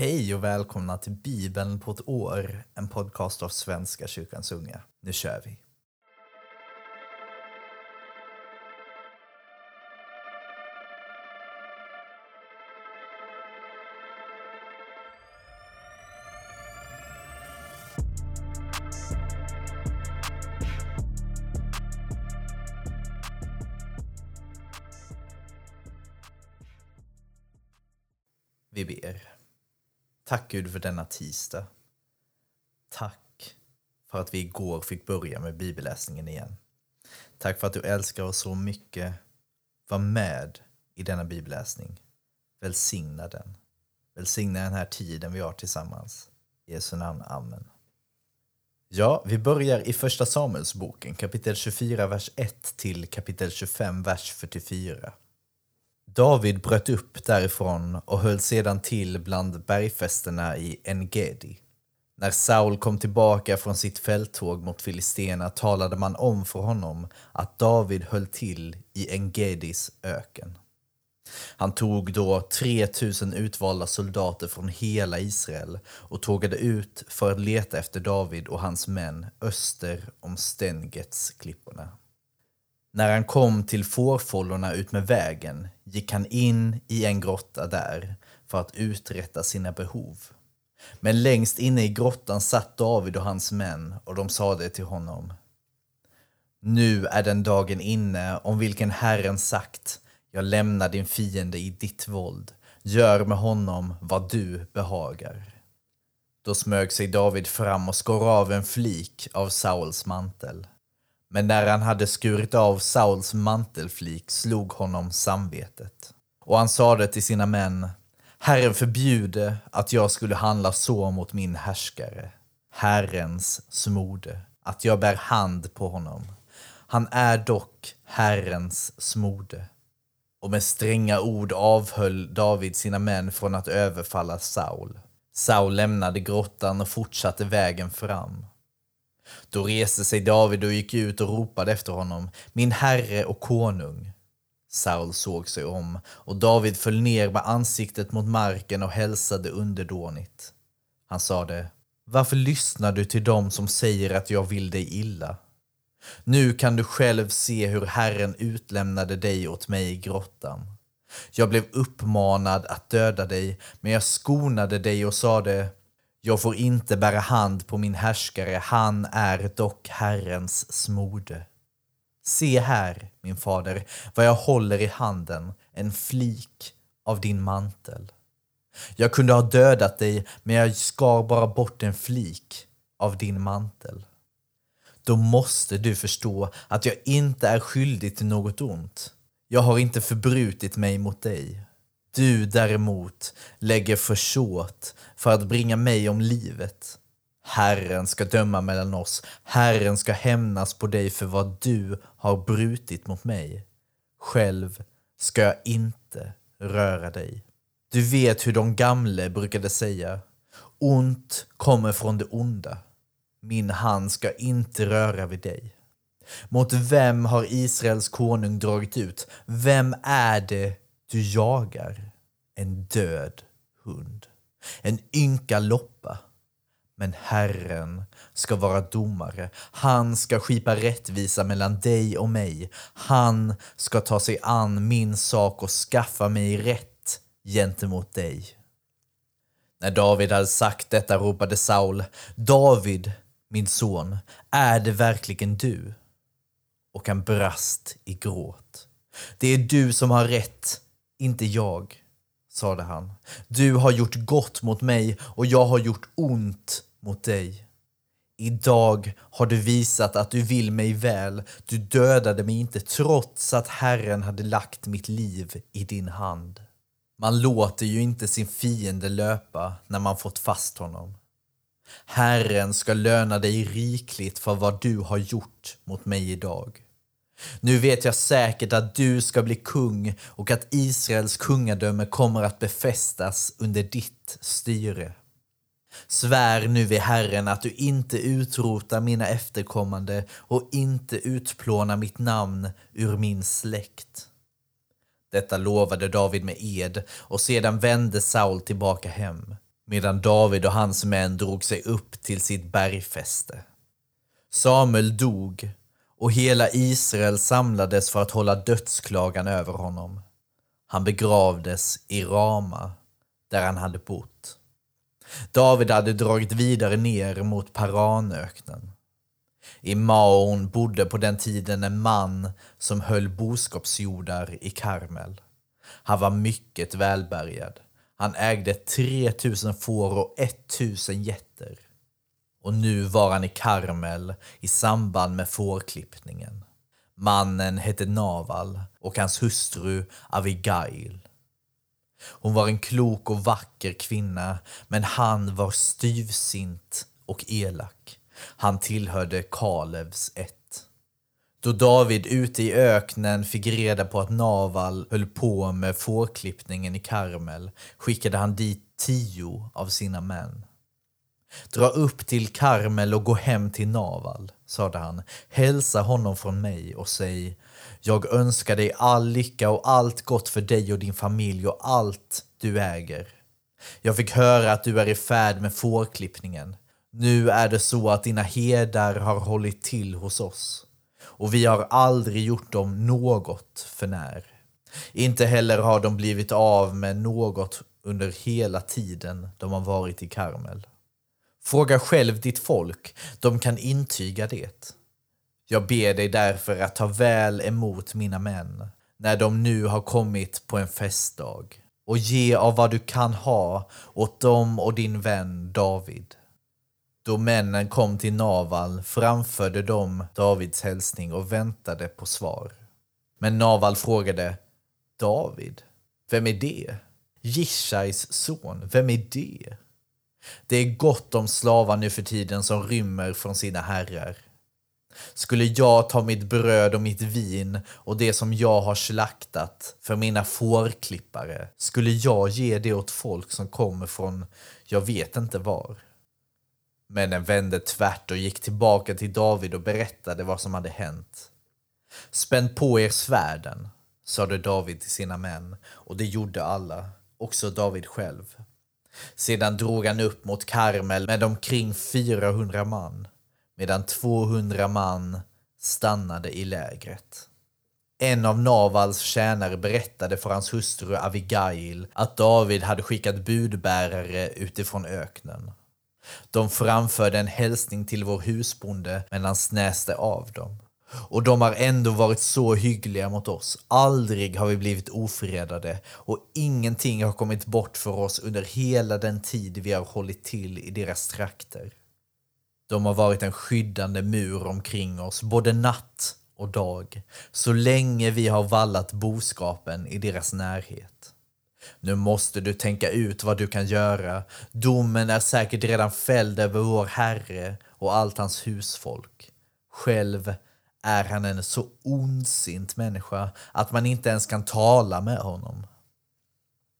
Hej och välkomna till Bibeln på ett år, en podcast av Svenska kyrkans unga. Nu kör vi! Tack Gud för denna tisdag. Tack för att vi igår fick börja med bibelläsningen igen. Tack för att du älskar oss så mycket. Var med i denna bibelläsning. Välsigna den. Välsigna den här tiden vi har tillsammans. I Jesu namn. Amen. Ja, vi börjar i Första Samuelsboken, kapitel 24, vers 1 till kapitel 25, vers 44. David bröt upp därifrån och höll sedan till bland bergfästena i Engedi. När Saul kom tillbaka från sitt fälttåg mot Filistena talade man om för honom att David höll till i Engedis öken. Han tog då 3000 utvalda soldater från hela Israel och tågade ut för att leta efter David och hans män öster om Stengets klipporna. När han kom till fårfållorna utmed vägen gick han in i en grotta där för att uträtta sina behov. Men längst inne i grottan satt David och hans män och de sade till honom Nu är den dagen inne om vilken Herren sagt Jag lämnar din fiende i ditt våld Gör med honom vad du behagar. Då smög sig David fram och skar av en flik av Sauls mantel. Men när han hade skurit av Sauls mantelflik slog honom samvetet. Och han sade till sina män, Herren förbjude att jag skulle handla så mot min härskare, Herrens smorde, att jag bär hand på honom. Han är dock Herrens smorde. Och med stränga ord avhöll David sina män från att överfalla Saul. Saul lämnade grottan och fortsatte vägen fram. Då reste sig David och gick ut och ropade efter honom, min herre och konung. Saul såg sig om, och David föll ner med ansiktet mot marken och hälsade underdånigt. Han sade, varför lyssnar du till dem som säger att jag vill dig illa? Nu kan du själv se hur Herren utlämnade dig åt mig i grottan. Jag blev uppmanad att döda dig, men jag skonade dig och sade, jag får inte bära hand på min härskare, han är dock Herrens smorde. Se här, min fader, vad jag håller i handen, en flik av din mantel. Jag kunde ha dödat dig, men jag skar bara bort en flik av din mantel. Då måste du förstå att jag inte är skyldig till något ont. Jag har inte förbrutit mig mot dig. Du däremot lägger försåt för att bringa mig om livet. Herren ska döma mellan oss. Herren ska hämnas på dig för vad du har brutit mot mig. Själv ska jag inte röra dig. Du vet hur de gamle brukade säga. Ont kommer från det onda. Min hand ska inte röra vid dig. Mot vem har Israels konung dragit ut? Vem är det du jagar? En död hund. En ynka loppa. Men Herren ska vara domare. Han ska skipa rättvisa mellan dig och mig. Han ska ta sig an min sak och skaffa mig rätt gentemot dig. När David hade sagt detta ropade Saul, David, min son, är det verkligen du? Och han brast i gråt. Det är du som har rätt, inte jag sade han. Du har gjort gott mot mig och jag har gjort ont mot dig. Idag har du visat att du vill mig väl. Du dödade mig inte trots att Herren hade lagt mitt liv i din hand. Man låter ju inte sin fiende löpa när man fått fast honom. Herren ska löna dig rikligt för vad du har gjort mot mig idag. Nu vet jag säkert att du ska bli kung och att Israels kungadöme kommer att befästas under ditt styre. Svär nu vid Herren att du inte utrotar mina efterkommande och inte utplånar mitt namn ur min släkt. Detta lovade David med ed och sedan vände Saul tillbaka hem. medan David och hans män drog sig upp till sitt bergfäste. Samuel dog och hela Israel samlades för att hålla dödsklagan över honom. Han begravdes i Rama, där han hade bott. David hade dragit vidare ner mot Paranöknen. I Maon bodde på den tiden en man som höll boskapsjordar i Karmel. Han var mycket välbärgad. Han ägde 3000 får och 1000 getter. Och nu var han i Karmel i samband med fårklippningen. Mannen hette Naval och hans hustru Avigail. Hon var en klok och vacker kvinna, men han var styvsint och elak. Han tillhörde Kalevs ett. Då David ute i öknen fick reda på att Naval höll på med fårklippningen i Karmel skickade han dit tio av sina män. Dra upp till Karmel och gå hem till Naval, sade han. Hälsa honom från mig och säg Jag önskar dig all lycka och allt gott för dig och din familj och allt du äger. Jag fick höra att du är i färd med fårklippningen. Nu är det så att dina herdar har hållit till hos oss och vi har aldrig gjort dem något för när. Inte heller har de blivit av med något under hela tiden de har varit i Karmel. Fråga själv ditt folk, de kan intyga det. Jag ber dig därför att ta väl emot mina män när de nu har kommit på en festdag och ge av vad du kan ha åt dem och din vän David. Då männen kom till Naval framförde de Davids hälsning och väntade på svar. Men Naval frågade David, vem är det? Jishais son, vem är det? Det är gott om slavar nu för tiden som rymmer från sina herrar. Skulle jag ta mitt bröd och mitt vin och det som jag har slaktat för mina fårklippare, skulle jag ge det åt folk som kommer från jag vet inte var. Männen vände tvärt och gick tillbaka till David och berättade vad som hade hänt. Spänn på er svärden, sade David till sina män, och det gjorde alla, också David själv. Sedan drog han upp mot Karmel med omkring 400 man, medan 200 man stannade i lägret. En av Navals tjänare berättade för hans hustru Avigail att David hade skickat budbärare utifrån öknen. De framförde en hälsning till vår husbonde, men han snäste av dem. Och de har ändå varit så hyggliga mot oss. Aldrig har vi blivit ofredade och ingenting har kommit bort för oss under hela den tid vi har hållit till i deras trakter. De har varit en skyddande mur omkring oss, både natt och dag, så länge vi har vallat boskapen i deras närhet. Nu måste du tänka ut vad du kan göra. Domen är säkert redan fälld över vår Herre och allt hans husfolk. Själv är han en så ondsint människa att man inte ens kan tala med honom.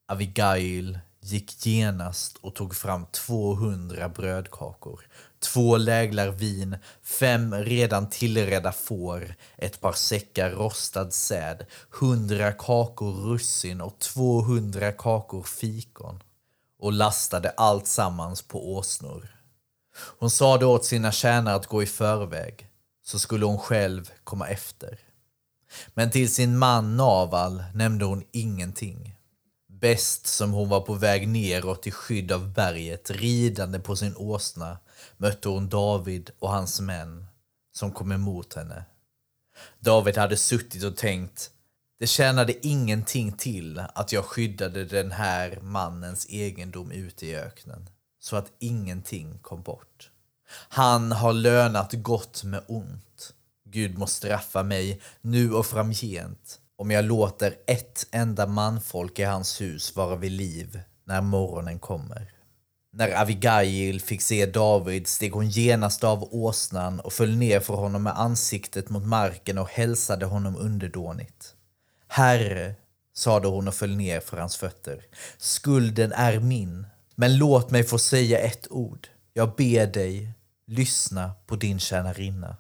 Avigail gick genast och tog fram 200 brödkakor, två läglar vin, fem redan tillredda får, ett par säckar rostad säd, hundra kakor russin och 200 kakor fikon och lastade allt sammans på åsnor. Hon sade åt sina tjänare att gå i förväg, så skulle hon själv komma efter. Men till sin man Naval nämnde hon ingenting. Bäst som hon var på väg neråt i skydd av berget, ridande på sin åsna, mötte hon David och hans män som kom emot henne. David hade suttit och tänkt det tjänade ingenting till att jag skyddade den här mannens egendom ute i öknen så att ingenting kom bort. Han har lönat gott med ont. Gud må straffa mig nu och framgent om jag låter ett enda manfolk i hans hus vara vid liv när morgonen kommer. När Avigail fick se David steg hon genast av åsnan och föll ner för honom med ansiktet mot marken och hälsade honom underdånigt. Herre, sade hon och föll ner för hans fötter, skulden är min, men låt mig få säga ett ord. Jag ber dig, lyssna på din tjänarinna.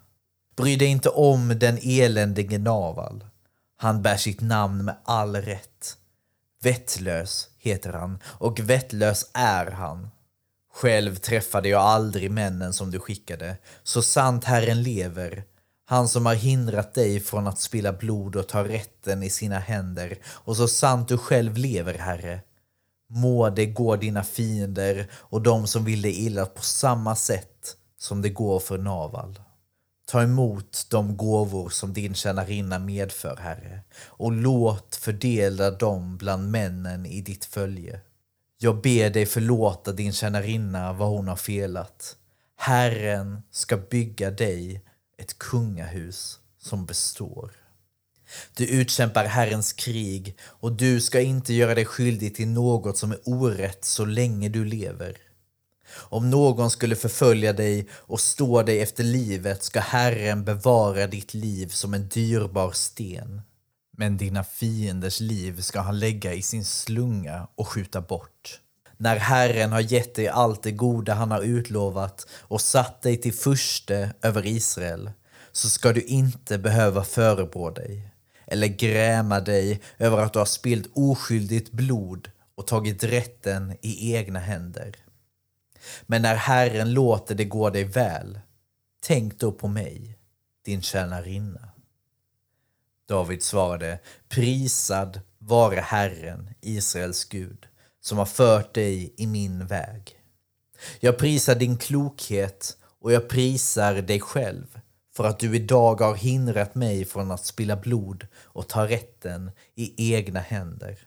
Bry dig inte om den eländige Naval. Han bär sitt namn med all rätt. Vettlös heter han och vettlös är han. Själv träffade jag aldrig männen som du skickade. Så sant Herren lever, han som har hindrat dig från att spilla blod och ta rätten i sina händer. Och så sant du själv lever, Herre. Må det gå dina fiender och de som vill dig illa på samma sätt som det går för Naval. Ta emot de gåvor som din tjänarinna medför, Herre, och låt fördela dem bland männen i ditt följe. Jag ber dig förlåta din tjänarinna vad hon har felat. Herren ska bygga dig ett kungahus som består. Du utkämpar Herrens krig och du ska inte göra dig skyldig till något som är orätt så länge du lever. Om någon skulle förfölja dig och stå dig efter livet ska Herren bevara ditt liv som en dyrbar sten. Men dina fienders liv ska han lägga i sin slunga och skjuta bort. När Herren har gett dig allt det goda han har utlovat och satt dig till furste över Israel så ska du inte behöva förebrå dig eller gräma dig över att du har spillt oskyldigt blod och tagit rätten i egna händer. Men när Herren låter det gå dig väl, tänk då på mig, din tjänarinna. David svarade, prisad vare Herren, Israels Gud, som har fört dig i min väg. Jag prisar din klokhet och jag prisar dig själv för att du idag har hindrat mig från att spilla blod och ta rätten i egna händer.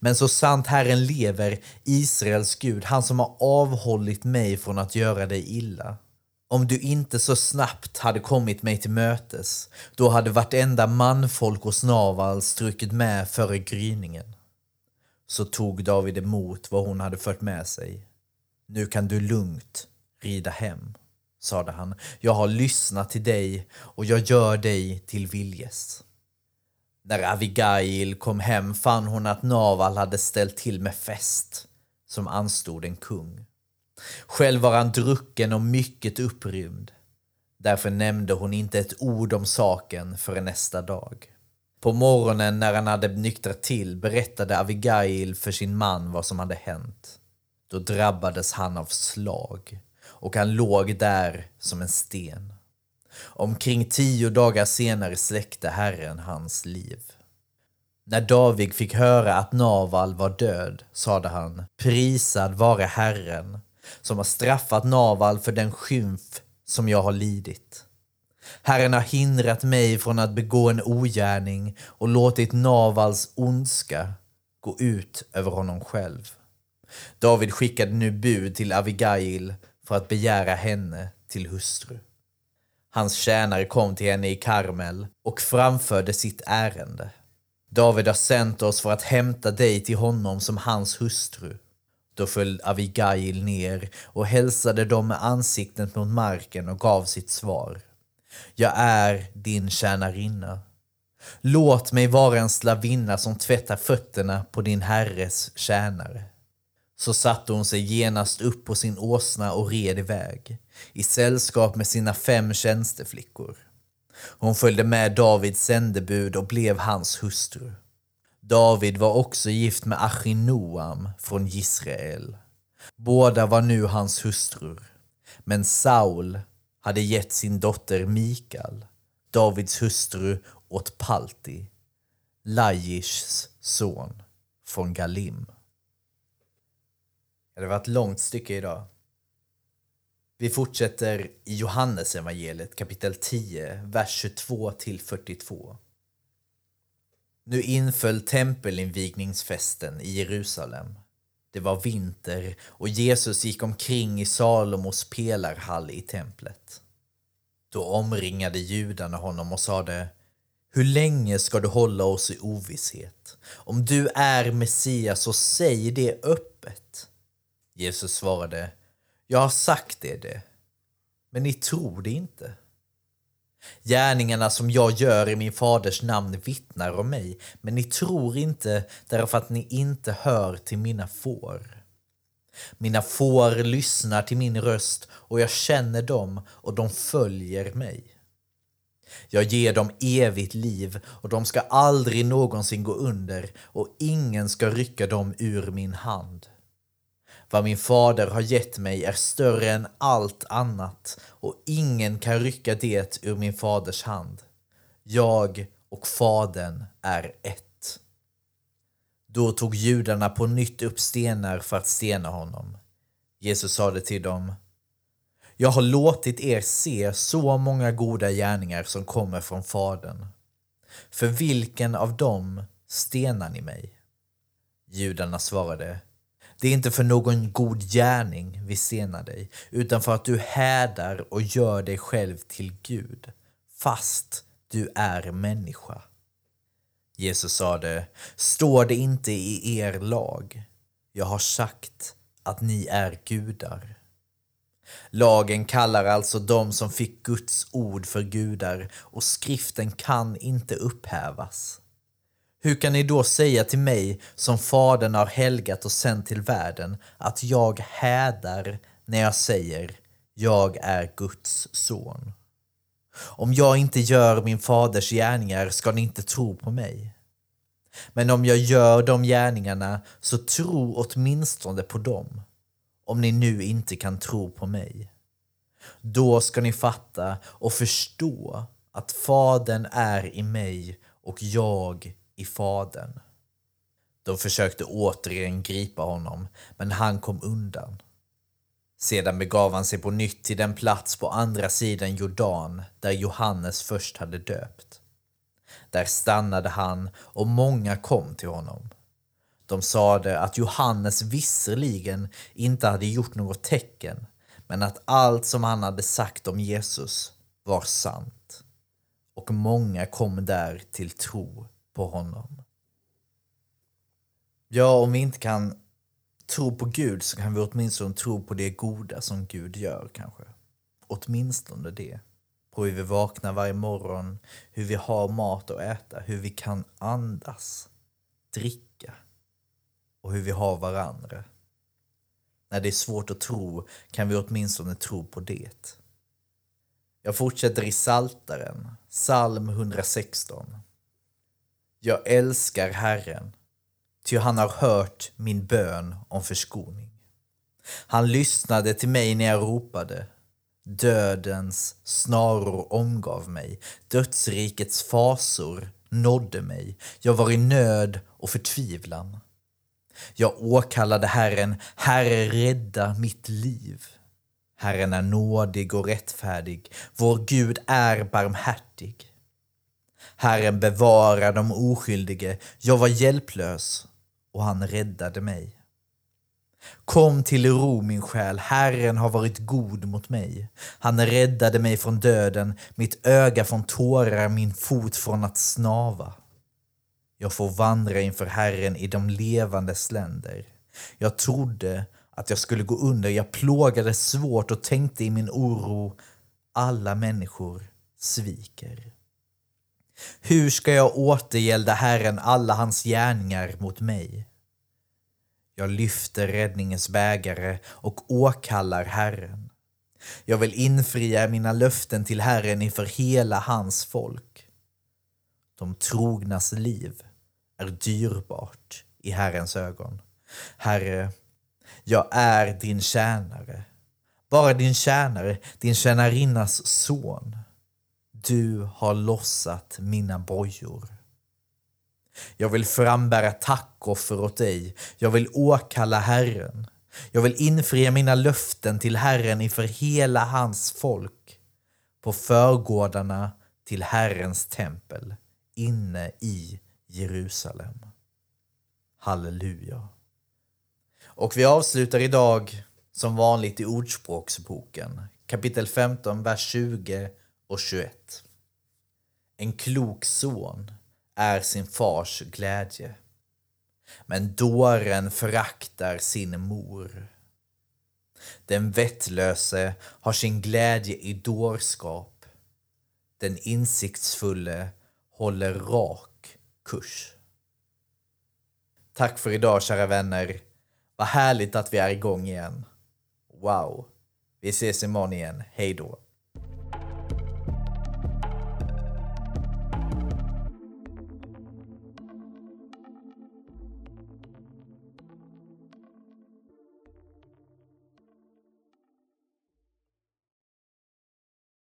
Men så sant Herren lever, Israels Gud, han som har avhållit mig från att göra dig illa. Om du inte så snabbt hade kommit mig till mötes, då hade vartenda manfolk och snaval strukit med före gryningen. Så tog David emot vad hon hade fört med sig. Nu kan du lugnt rida hem, sade han. Jag har lyssnat till dig och jag gör dig till viljes. När Avigail kom hem fann hon att Naval hade ställt till med fest som anstod en kung. Själv var han drucken och mycket upprymd. Därför nämnde hon inte ett ord om saken förrän nästa dag. På morgonen när han hade nyktrat till berättade Avigail för sin man vad som hade hänt. Då drabbades han av slag och han låg där som en sten. Omkring tio dagar senare släckte Herren hans liv. När David fick höra att Naval var död sade han Prisad vare Herren som har straffat Naval för den skymf som jag har lidit. Herren har hindrat mig från att begå en ogärning och låtit Navals ondska gå ut över honom själv. David skickade nu bud till Avigail för att begära henne till hustru. Hans tjänare kom till henne i Karmel och framförde sitt ärende. David har sänt oss för att hämta dig till honom som hans hustru. Då föll Avigail ner och hälsade dem med ansiktet mot marken och gav sitt svar. Jag är din tjänarinna. Låt mig vara en slavinna som tvättar fötterna på din herres tjänare. Så satte hon sig genast upp på sin åsna och red iväg, i sällskap med sina fem tjänsteflickor. Hon följde med Davids sändebud och blev hans hustru. David var också gift med Achinoam från Israel. Båda var nu hans hustrur. Men Saul hade gett sin dotter Mikal, Davids hustru, åt Palti, Lajishs son, från Galim. Det var ett långt stycke idag. Vi fortsätter i Johannes evangeliet kapitel 10, vers 22 till 42. Nu inföll tempelinvigningsfesten i Jerusalem. Det var vinter och Jesus gick omkring i Salomos pelarhall i templet. Då omringade judarna honom och sade Hur länge ska du hålla oss i ovisshet? Om du är Messias så säg det öppet. Jesus svarade Jag har sagt er det men ni tror det inte. Gärningarna som jag gör i min faders namn vittnar om mig, men ni tror inte därför att ni inte hör till mina får. Mina får lyssnar till min röst och jag känner dem och de följer mig. Jag ger dem evigt liv och de ska aldrig någonsin gå under och ingen ska rycka dem ur min hand. Vad min fader har gett mig är större än allt annat och ingen kan rycka det ur min faders hand. Jag och fadern är ett. Då tog judarna på nytt upp stenar för att stena honom. Jesus sade till dem Jag har låtit er se så många goda gärningar som kommer från Fadern. För vilken av dem stenar ni mig? Judarna svarade det är inte för någon god gärning vi senar dig, utan för att du hädar och gör dig själv till Gud, fast du är människa. Jesus sade, står det inte i er lag? Jag har sagt att ni är gudar. Lagen kallar alltså dem som fick Guds ord för gudar och skriften kan inte upphävas. Hur kan ni då säga till mig som Fadern har helgat och sänt till världen att jag hädar när jag säger jag är Guds son? Om jag inte gör min faders gärningar ska ni inte tro på mig. Men om jag gör de gärningarna så tro åtminstone på dem, om ni nu inte kan tro på mig. Då ska ni fatta och förstå att Fadern är i mig och jag i Fadern. De försökte återigen gripa honom, men han kom undan. Sedan begav han sig på nytt till den plats på andra sidan Jordan där Johannes först hade döpt. Där stannade han och många kom till honom. De sade att Johannes visserligen inte hade gjort något tecken men att allt som han hade sagt om Jesus var sant. Och många kom där till tro på honom. Ja, om vi inte kan tro på Gud så kan vi åtminstone tro på det goda som Gud gör kanske. Åtminstone det. På hur vi vaknar varje morgon, hur vi har mat att äta, hur vi kan andas, dricka och hur vi har varandra. När det är svårt att tro kan vi åtminstone tro på det. Jag fortsätter i Saltaren, psalm 116. Jag älskar Herren, ty han har hört min bön om förskoning. Han lyssnade till mig när jag ropade. Dödens snaror omgav mig, dödsrikets fasor nådde mig. Jag var i nöd och förtvivlan. Jag åkallade Herren, Herre rädda mitt liv. Herren är nådig och rättfärdig, vår Gud är barmhärtig. Herren bevarar de oskyldige, jag var hjälplös och han räddade mig. Kom till ro min själ, Herren har varit god mot mig. Han räddade mig från döden, mitt öga från tårar, min fot från att snava. Jag får vandra inför Herren i de levandes länder. Jag trodde att jag skulle gå under, jag plågades svårt och tänkte i min oro, alla människor sviker. Hur ska jag återgälda Herren alla hans gärningar mot mig? Jag lyfter räddningens bägare och åkallar Herren. Jag vill infria mina löften till Herren inför hela hans folk. De trognas liv är dyrbart i Herrens ögon. Herre, jag är din tjänare, bara din tjänare, din tjänarinnas son. Du har lossat mina bojor. Jag vill frambära tackoffer åt dig. Jag vill åkalla Herren. Jag vill infria mina löften till Herren inför hela hans folk på förgårdarna till Herrens tempel inne i Jerusalem. Halleluja. Och vi avslutar idag som vanligt i Ordspråksboken kapitel 15, vers 20 och 21. En klok son är sin fars glädje, men dåren föraktar sin mor. Den vettlöse har sin glädje i dårskap. Den insiktsfulle håller rak kurs. Tack för idag kära vänner. Vad härligt att vi är igång igen. Wow. Vi ses imorgon igen. Hej då.